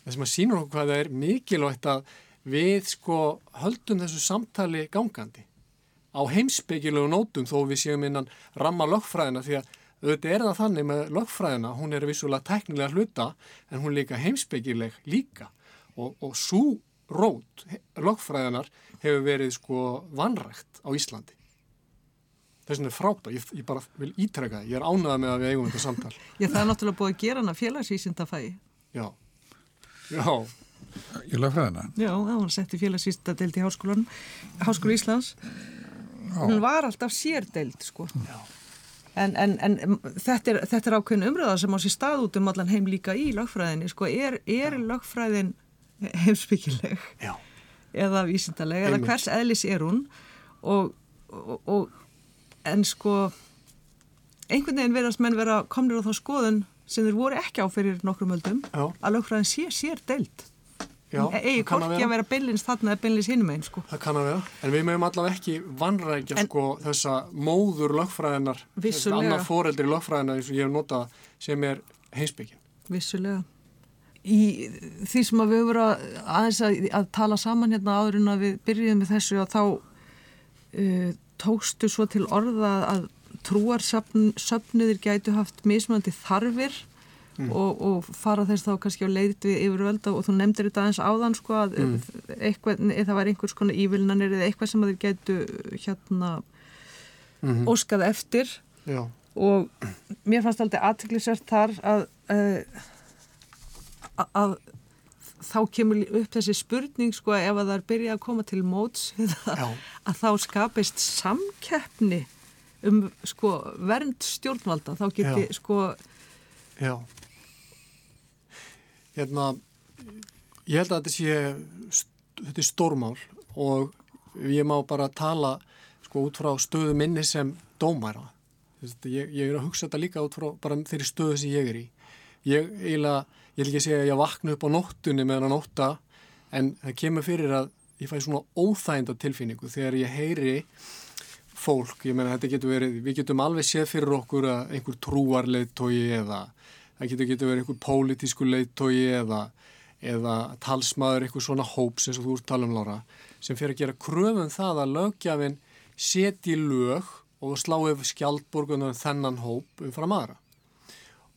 það sem að sína okkur hvað það er mikilvægt að við sko höldum þessu samtali gangandi á heimsbyggilegu nótum þó við séum innan ramma lögfræðina því að auðvitað er það þannig með lögfræðina, hún er vissulega teknilega hluta en hún líka heimsbyggileg líka og, og svo rót lögfræðinar hefur verið sko vanrægt á Íslandi. Þess vegna er frábært, ég, ég bara vil ítreka það, ég er ánægða með að við eigum þetta samtal. Já, það er náttúrulega búið að gera hana félagsvísindafægi. Já, já. Ég hana. Já, það var sett í félagsvísindadelt í Háskólan, Háskólu Íslands hún var alltaf sérdeild sko. En, en, en þetta, er, þetta er ákveðin umröða sem á sér stað út um allan heim líka í lagfræðinni sko. Er, er lagfræðin heimsbyggileg Já. eða vísindaleg? Eða hvers eðlis er hún? Og, og, og en sko einhvern veginn verðast menn vera komnir á þá skoðun sem þeir voru ekki á fyrir nokkrum öldum Já. að lagfræðin sé sér deild eigi korki að vera bylins þarna eða bylins hinum einn sko. Það kann að vera, en við mögum allavega ekki vannrækja sko þessa móður lögfræðinar, þess annar foreldri lögfræðinar eins og ég hef notað sem er heimsbyggin. Vissulega. Í því sem að við höfum verið aðeins að, að tala saman hérna áður en að við byrjuðum með þessu og þá uh, tókstu svo til orða að trúarsöfnuðir gætu haft mismunandi þarfir mm. og, og fara þess þá kannski á leiðt við yfirvölda og þú nefndir þetta aðeins áðan sko að mm. eitthvað, það var einhvers konar ívilnanir eða eitthvað sem þeir getu hérna -hmm. óskað eftir Já. og mér fannst alltaf aðtiklisert þar að, að, að þá kemur upp þessi spurning sko ef að það er byrjað að koma til móts það, að þá skapist samkeppni um sko vernd stjórnvalda þá geti Já. sko Já hérna, ég held að þetta sé, þetta er stórmál og ég má bara tala sko út frá stöðu minni sem dómæra. Ég, ég er að hugsa þetta líka út frá bara þeirri stöðu sem ég er í. Ég eiginlega, ég vil ekki segja að ég vakna upp á nóttunni meðan að nótta en það kemur fyrir að ég fæ svona óþæginda tilfinningu þegar ég heyri fólk, ég menna þetta getur verið, við getum alveg séð fyrir okkur að einhver trúarleið tói eða það getur, getur verið einhver pólitísku leittói eða, eða talsmaður einhver svona hóps eins og þú ert tala um Lára sem fyrir að gera kröfum um það að lögjafinn seti lög og slá yfir skjaldborgunar þennan hóp umfram aðra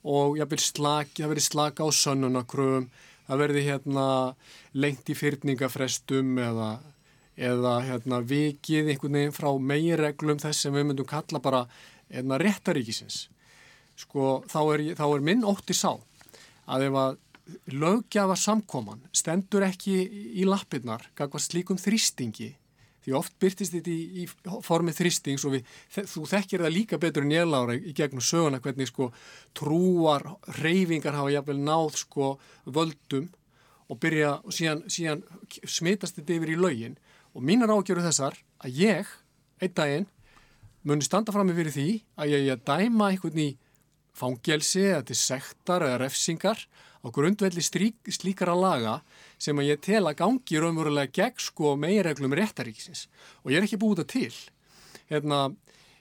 og ég vil slaka, það verði slaka á sönnunakröfum, það verði hérna lengt í fyrningafrestum eða, eða hérna vikið einhvern veginn frá megireglum þess sem við myndum kalla bara hérna réttaríkisins. Sko þá er, þá er minn ótti sá að ef að lögjafa samkoman stendur ekki í lappirnar gagvað slíkum þrýstingi því oft byrtist þetta í, í formið þristings og við, þú þekkir það líka betur en ég lára í gegnum söguna hvernig sko trúar, reyfingar hafa jafnvel náð sko völdum og byrja og síðan, síðan smitast þetta yfir í laugin og mínar ágjöru þessar að ég, einn daginn, muni standa fram með fyrir því að ég að dæma einhvern í fangelsi eða til sektar eða refsingar á grundvelli slíkara laga sem að ég tel að gangi raunverulega gegn sko megireglum réttaríkisins og ég er ekki búið það til. Hérna,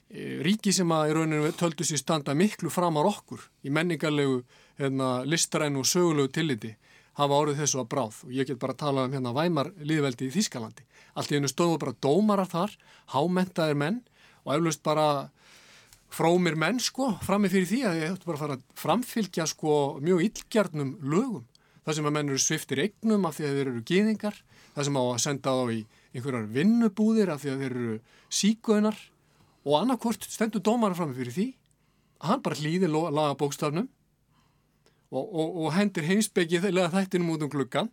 e, ríki sem að í rauninu töldu sér standa miklu framar okkur í menningarlegu, hérna, listrænu og sögulegu tilliti hafa árið þessu að bráð og ég get bara að tala um hérna væmar liðveldi í Þískalandi. Allt í hennu stóðu bara dómarar þar, hámentaðir menn og eflust bara frómir menn sko frammi fyrir því að ég ætti bara að fara að framfylgja sko mjög illgjarnum lögum. Það sem að menn eru sviftir eignum af því að þeir eru gýðingar, það sem á að senda þá í einhverjar vinnubúðir af því að þeir eru síkaunar og annarkort stendur dómara frammi fyrir því að hann bara hlýðir laga bókstafnum og, og, og hendir heimsbyggið þegar þættinum út um gluggan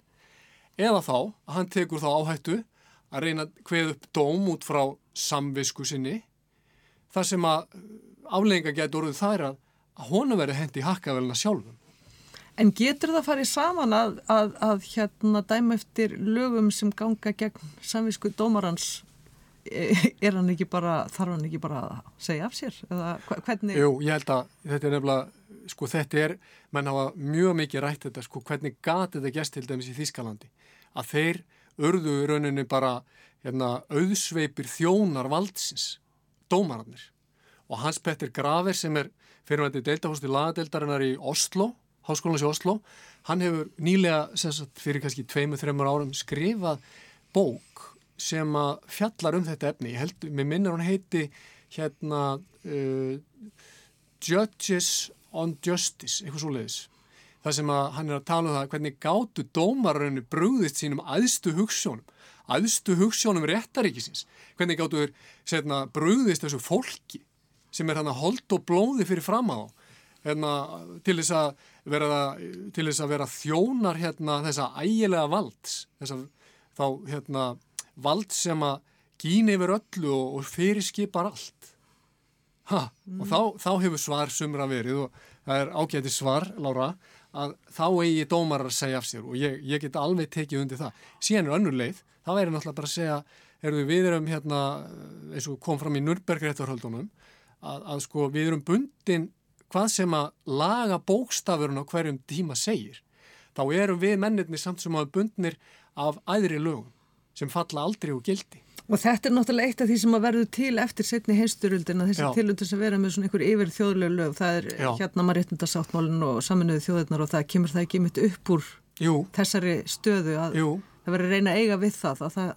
eða þá að hann tekur þá áhættu að reyna að hveð upp dóm út frá samvisku sinni þar sem að aflegginga getur orðið þær að, að honu verið hendi hakkavelina sjálfum. En getur það farið saman að, að, að hérna dæma eftir lögum sem ganga gegn samvisku dómarans e, er hann ekki bara, þarf hann ekki bara að segja af sér? Eða hvernig? Jú, ég held að þetta er nefnilega, sko þetta er, menn hafa mjög mikið rætt þetta, sko hvernig gati þetta gæst til dæmis í Þískalandi, að þeir örðu í rauninni bara hérna, auðsveipir þjónar valdsins, dómarannir og Hans Petter Graver sem er fyrirvæntið deildahósti lagadeildarinnar í Oslo, háskólanins í Oslo, hann hefur nýlega sagt, fyrir kannski tveimu, þreymur árum skrifað bók sem að fjallar um þetta efni. Ég held, mér minnir hún heiti hérna uh, Judges on Justice, eitthvað svo leiðis. Það sem að hann er að tala um það hvernig gátu dómararinu brúðist sínum aðstu hugssjónum, aðstu hugssjónum réttaríkisins, hvernig gátu þeir brúðist þessu fólki sem er hann að hold og blóði fyrir fram á hérna, til þess að vera, þess að vera þjónar hérna, þessa ægilega valds þessa, þá hérna, vald sem að gín yfir öllu og, og fyrirskipar allt ha, mm. og þá, þá hefur svar sumra verið og það er ágæti svar, Lára að þá eigi dómar að segja af sér og ég, ég get alveg tekið undir það síðan er önnur leið, það væri náttúrulega bara að segja erum við erum hérna eins og kom fram í Nürnberg-réttarhöldunum að, að sko við erum bundin hvað sem að laga bókstafurinn á hverjum tíma segir þá erum við mennirni samt sem að bundnir af æðri lögum sem falla aldrei og gildi. Og þetta er náttúrulega eitt af því sem að verður til eftir setni heimsturöldina, þessi tilöndur sem vera með svona einhver yfir þjóðlega lög, það er Já. hérna maður réttundarsáttmálinn og saminuðu þjóðirnar og það kemur það ekki mitt upp úr Jú. þessari stöðu að Jú. það verður reyna að eiga við það að það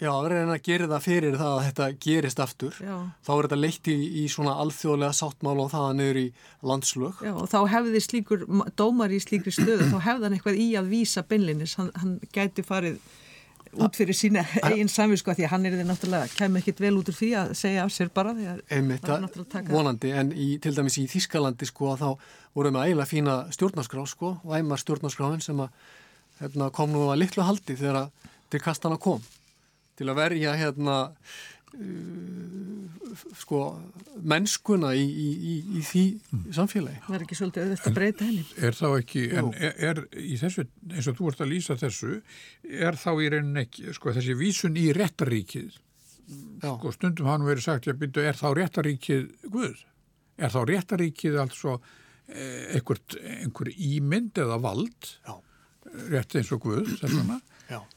Já, er reyna að gera það fyrir það að þetta gerist aftur. Já. Þá er þetta leitt í, í svona alþjóðlega sáttmála og það niður í landslög. Já, og þá hefði slíkur, dómar í slíkri stöðu, þá hefði hann eitthvað í að vísa beinlinis. Hann, hann gæti farið út fyrir sína eigin samvísku að því að hann er því náttúrulega, kemur ekkit vel út úr því að segja af sér bara. Einmitt, það, vonandi, en í, til dæmis í Þískalandi sko að þá vorum við eiginlega fína stjórnarskrá sko, og æmar stjórnarskráin sem að hérna, kom nú að litlu haldi þegar til kastana kom til að verja hérna uh, sko mennskuna í, í, í, í því mm. samfélagi. Það er ekki svolítið auðvitað að breyta henni. Er þá ekki, Jú. en er, er í þessu, eins og þú ert að lýsa þessu, er þá í rauninni ekki, sko þessi vísun í réttaríkið, sko stundum hann verið sagt, já byrju, er þá réttaríkið Guð? Er þá réttaríkið altså eh, einhver, ímynd eða vald, já. rétt eins og Guð, þessuna, í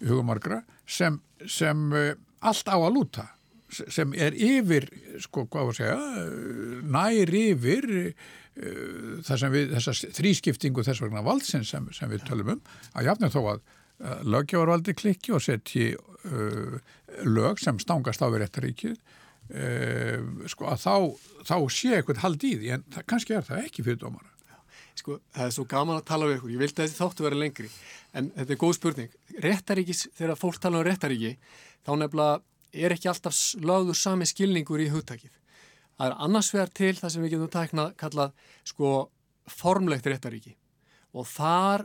hugamargra sem, sem uh, allt á að lúta sem er yfir, sko, hvað var að segja, nær yfir uh, við, þessa þrískiptingu þess vegna valdsins sem, sem við tölum um, að jafnir þó að lögjávarvaldi klikki og setji uh, lög sem stangast á við réttaríkið uh, sko að þá, þá sé eitthvað hald í því en það, kannski er það ekki fyrir dómara. Sko, það er svo gaman að tala við ykkur. Ég vildi að þessi þáttu vera lengri, en þetta er góð spurning. Réttaríkis, þegar fólk tala um réttaríki, þá nefnilega er ekki alltaf lögður sami skilningur í hugtakið. Það er annars vegar til það sem við getum tæknað kallað sko formlegt réttaríki og þar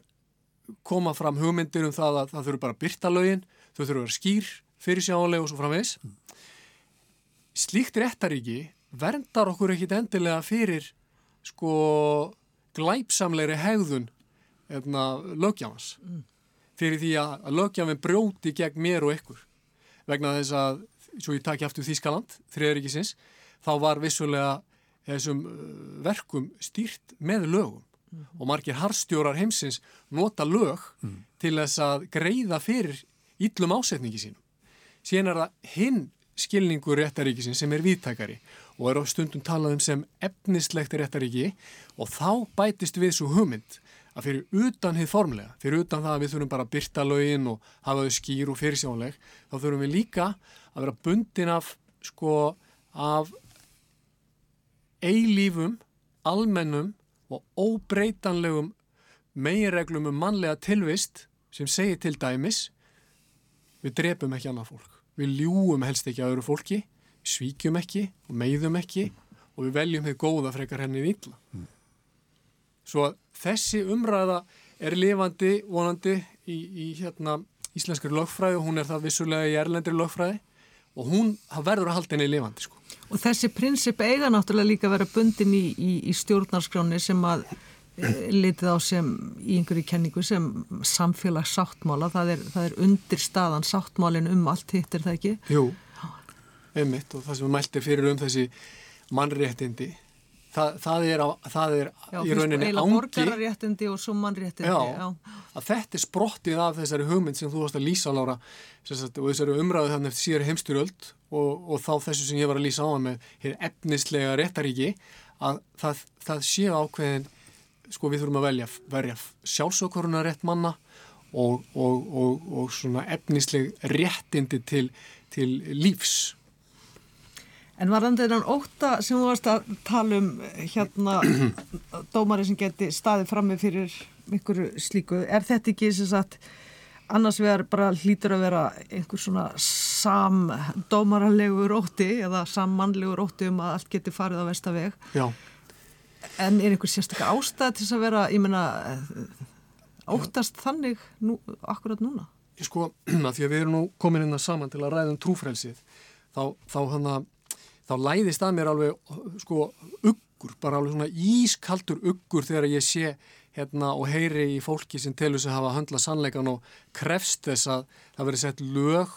koma fram hugmyndir um það að það þurfu bara að byrta lögin, þau þurfu að vera skýr, fyrirsjálega og svo framvegs. Slíkt réttaríki verndar okkur ekkit endilega fyrir sko glæpsamleiri hegðun lögjafans mm. fyrir því að, lögjafin brjóti gegn mér og ykkur vegna þess að, svo ég taki aftur Þískaland, þriðaríkisins þá var vissulega þessum uh, verkum stýrt með lögum mm. og margir harstjórar heimsins nota lög mm. til þess að greiða fyrir íllum ásetningi sínum. Síðan er það hinn skilningur réttaríkisins sem er viðtækari og er á stundum talað um sem efnislegt réttaríki og þá bætist við svo hugmynd að fyrir utan hið formlega, fyrir utan það að við þurfum bara að byrta lögin og hafa þau skýr og fyrirsjónleg, þá þurfum við líka að vera bundin af sko af eilífum, almennum og óbreytanlegum meginreglum um mannlega tilvist sem segir til dæmis við drefum ekki annað fólk, við ljúum helst ekki að öðru fólki svíkjum ekki og meiðum ekki og við veljum þið góða frekar henni í illa. Mm. Svo þessi umræða er lifandi vonandi í, í hérna, íslenskari lögfræði og hún er það vissulega í erlendri lögfræði og hún verður að halda henni lifandi. Sko. Og þessi prinsip eiga náttúrulega líka að vera bundin í, í, í stjórnarskráni sem að e, litið á sem í einhverju kenningu sem samfélags sáttmála, það er, það er undir staðan sáttmálin um allt hitt er það ekki? Jú einmitt og það sem við mæltir fyrir um þessi mannréttindi það, það er, á, það er já, í rauninni ángi. borgarréttindi og svo mannréttindi já, já. að þetta er sprottið af þessari hugmynd sem þú varst að lýsa Lára. Sagt, og þessari umræðu þannig eftir síðar heimstyröld og, og þá þessu sem ég var að lýsa á með hér efnislega réttaríki að það, það sé ákveðin sko við þurfum að velja verja sjálfsökuruna rétt manna og, og, og svona efnisleg réttindi til, til lífs En var þannig þennan óta sem þú varst að tala um hérna dómari sem geti staðið frammi fyrir einhverju slíku, er þetta ekki sem sagt annars vegar bara hlýtur að vera einhver svona samdómaralegur óti eða sammannlegur óti um að allt geti farið á vestaveg Já. en er einhver sérstaklega ástæð til þess að vera, ég menna óttast þannig nú, akkurat núna? Sko, að því að við erum nú komin inn að saman til að ræða um trúfrælsið þá, þá hann að þá læðist að mér alveg sko uggur, bara alveg svona ískaldur uggur þegar ég sé hérna og heyri í fólki sem telur sig að hafa höndla sannleikan og krefst þess að það veri sett lög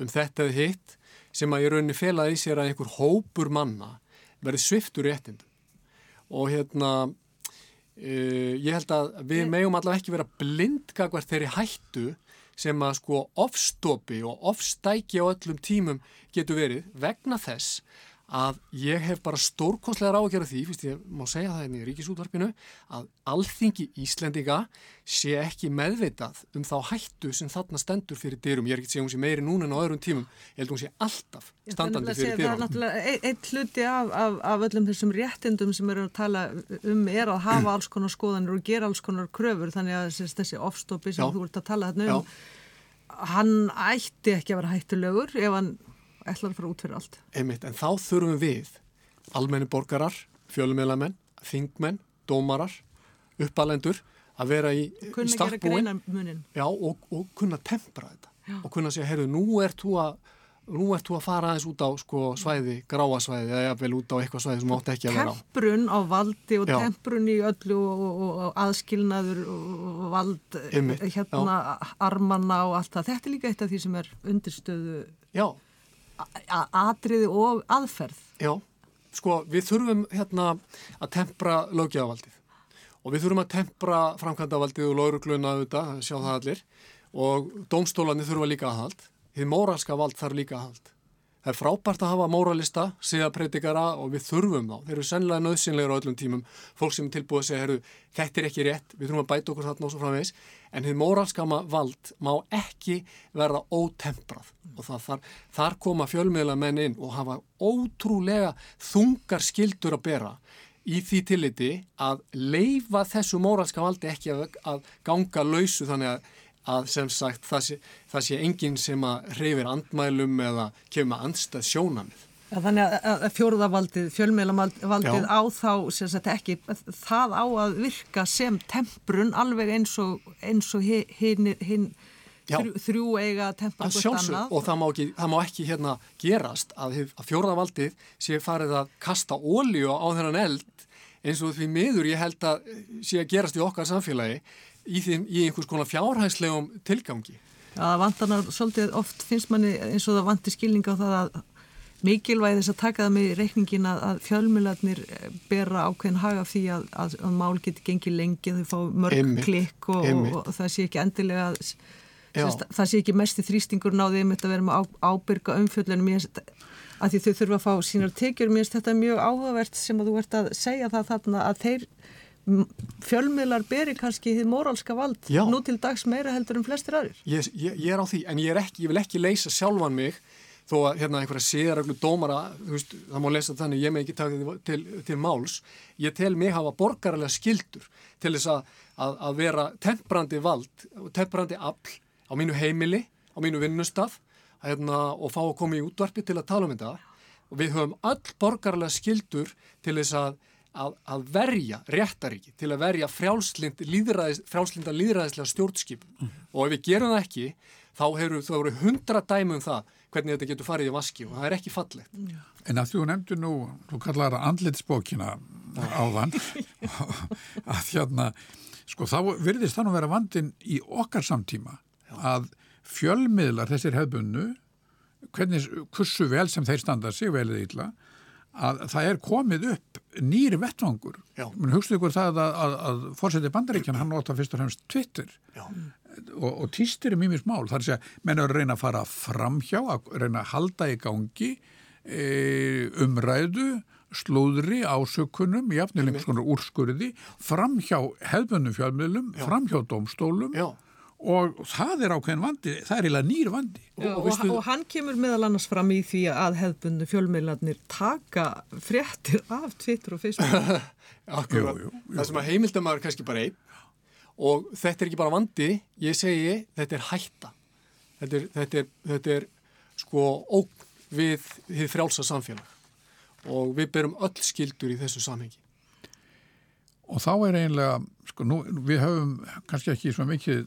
um þetta eða hitt sem að ég rauninni felaði sér að einhver hópur manna verið sviftur í ettindum og hérna uh, ég held að við megum allavega ekki vera blindgagvar þeirri hættu sem að sko ofstopi og ofstæki á öllum tímum getur verið vegna þess að ég hef bara stórkonslegar á að gera því, fyrst ég má segja það hérna í ríkisútvarpinu, að alþingi Íslendinga sé ekki meðvitað um þá hættu sem þarna stendur fyrir dyrum. Ég er ekki að segja hún sé meiri núna en á öðrum tímum, ég held að hún sé alltaf standandi fyrir dyrum. Það er náttúrulega einn hluti af, af, af öllum þessum réttindum sem eru að tala um er að hafa alls konar skoðanir og gera alls konar kröfur, þannig að þessi ofstopi sem Já. þú ert að tala þarna um, Já. hann ætti ekki að vera hættulegur ef hann ætlar að fara út fyrir allt. Einmitt, en þá þurfum við almenni borgarar, fjölumilamenn, þingmenn, dómarar, uppalendur að vera í starfbúin og, og kunna tempra þetta Já. og kunna segja, heyrðu, nú ert þú að nú ert þú að fara aðeins út á sko, svæði, gráasvæði eða vel út á eitthvað svæði sem átt ekki að vera á. Temprun á valdi og Já. temprun í öllu og, og, og aðskilnaður og vald Einmitt. hérna Já. armanna og allt það. Þetta er líka eitt af því sem er undirstöðu Já atriði og aðferð. Já, sko við þurfum hérna að tempra lögjafaldið og við þurfum að tempra framkvæmdavaldið og laurugluna auðvitað, sjá það allir og dómstólanir þurfa líka aðhald, því móralska vald þarf líka aðhald. Það er frábært að hafa móralista, síðapreitikara og við þurfum þá. Þeir eru sennilega nöðsynlegur á öllum tímum. Fólk sem tilbúið að segja, herru, þetta er ekki rétt, við þurfum að bæta okkur þarna og svo framvegis. En þið móralskama vald má ekki verða ótemprað. Og þar, þar koma fjölmiðla menn inn og hafa ótrúlega þungar skildur að bera í því tilliti að leifa þessu móralska valdi ekki að, að ganga lausu þannig að að sem sagt það sé, það sé enginn sem að reyfir andmælum eða kemur með andstað sjónamið. Ja, þannig að fjóruðavaldið, fjölmjölamaldið á þá sagt, ekki, það á að virka sem temprun alveg eins og, eins og hinn hin, þrjú, þrjú eiga tempra hvort annað. Og það má ekki, það má ekki hérna gerast að, að fjóruðavaldið sé farið að kasta ólíu á þennan eld eins og því miður ég held að sé að gerast í okkar samfélagi í, þeim, í einhvers konar fjárhæslegum tilgangi. Já, það vantar svolítið oft finnst manni eins og það vantir skilninga á það að mikilvæg þess að taka það með reikningin að, að fjölmjölarnir eh, bera ákveðin haga því að, að, að mál geti gengið lengi, þau fá mörg einmitt, klikk og, og, og það sé ekki endilega sérst, það sé ekki mest í þrýstingur náðið um þetta að vera með ábyrga umfjöldunum að því þau þurfa að fá sínar tekjur, mér finnst þetta mjög áhugavert sem að þú ert að segja það þarna að þeir fjölmiðlar beri kannski þið morálska vald Já. nú til dags meira heldur en flestir aðrir. Ég, ég, ég er á því, en ég, ekki, ég vil ekki leysa sjálfan mig þó að hérna einhverja séðaröglu dómara, veist, það má lesa þannig, ég með ekki taka því til, til máls, ég tel mig hafa borgarlega skildur til þess að, að, að vera temprandi vald, temprandi afl á mínu heimili, á mínu vinnustaf hérna, og fá að koma í útvarpi til að tala um þetta. Og við höfum öll borgarlega skildur til þess að að, verja réttaríki, til að verja frjálslind, líðræðis, frjálslinda líðræðislega stjórnskipum mm. og ef við gerum það ekki þá hefur þú verið hundra dæmi um það hvernig þetta getur farið í vaski og það er ekki fallegt. Já. En að þú nefndu nú, þú kallar það andlitsbókina áðan að hérna, sko þá virðist þannig að vera vandin í okkar samtíma Já. að fjölmiðlar þessir hefðbunnu, hvernig, kursu vel sem þeir standa sig vel eða illa að það er komið upp nýri vettvangur hugstuðu ykkur það að, að, að fórsetið bandaríkjan hann nota fyrst og fremst Twitter og, og týstir er mjög mjög smál þar er að menn eru að reyna að fara framhjá að reyna að halda í gangi e, umræðu slúðri ásökunum jafnileg einhvers konar úrskurði framhjá hefðbönnum fjármiðlum framhjá domstólum Já. og það er ákveðin vandi, það er eiginlega nýr vandi. Já, og, og, og hann kemur meðal annars fram í því að hefðbundu fjölmiðlarnir taka fréttir af Twitter og Facebook. Akkurat, það sem að heimildamæður kannski bara einn og þetta er ekki bara vandi, ég segi þetta er hætta. Þetta er, þetta er, þetta er sko óg við því frjálsa samfélag og við berum öll skildur í þessu samhengi. Og þá er einlega, sko nú, við höfum kannski ekki svo mikið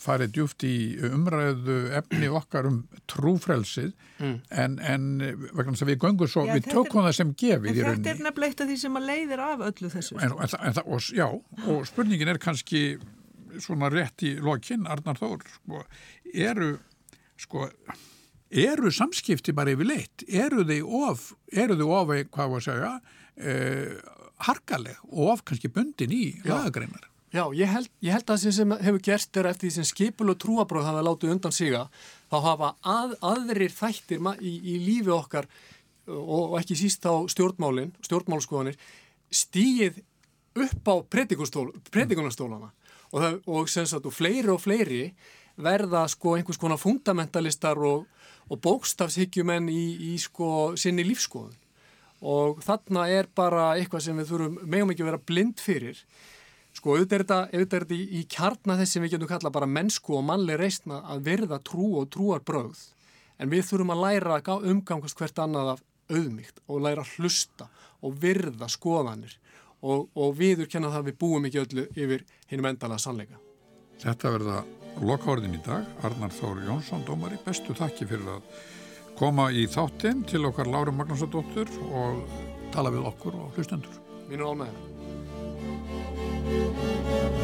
farið djúft í umræðu efni okkar um trúfrelsið mm. en, en vegna þess að við göngum svo, já, við tökum það sem gefið í rauninni. Þetta er nefnilega eitt af því sem að leiðir af öllu þessu. En, en, en, og, já, og spurningin er kannski svona rétt í lokinn, Arnar Þór, sko, eru, sko, eru samskipti bara yfir leitt? Eru þau of, eru þau of, hvað var að segja, eh, harkaleg og of kannski bundin í lagagreinar? Já, ég held, ég held að það sem hefur gerst er eftir því sem skipul og trúabróð hafa látið undan siga, þá hafa að, aðrir þættir í, í lífi okkar og, og ekki síst á stjórnmálinn, stjórnmálskoðanir, stíið upp á predikunarstólana. Og, það, og, sagt, og fleiri og fleiri verða sko einhvers konar fundamentalistar og, og bókstafshygjumenn í, í sko sinni lífskoðun og þarna er bara eitthvað sem við þurfum megum ekki að vera blind fyrir Sko auðvitað er þetta, í, í kjarna þess sem við getum kalla bara mennsku og mannleg reysna að verða trú og trúar bröð en við þurfum að læra að umgangast hvert annað af auðmygt og læra að hlusta og virða skoðanir og, og viður kenna það að við búum ekki öllu yfir hinnum endala sannleika. Þetta verða lokhórðin í dag. Arnar Þóri Jónsson, dómari, bestu þakki fyrir að koma í þáttinn til okkar Lári Magnúsadóttur og tala við okkur og hlustendur. Mínu álmeðina. Música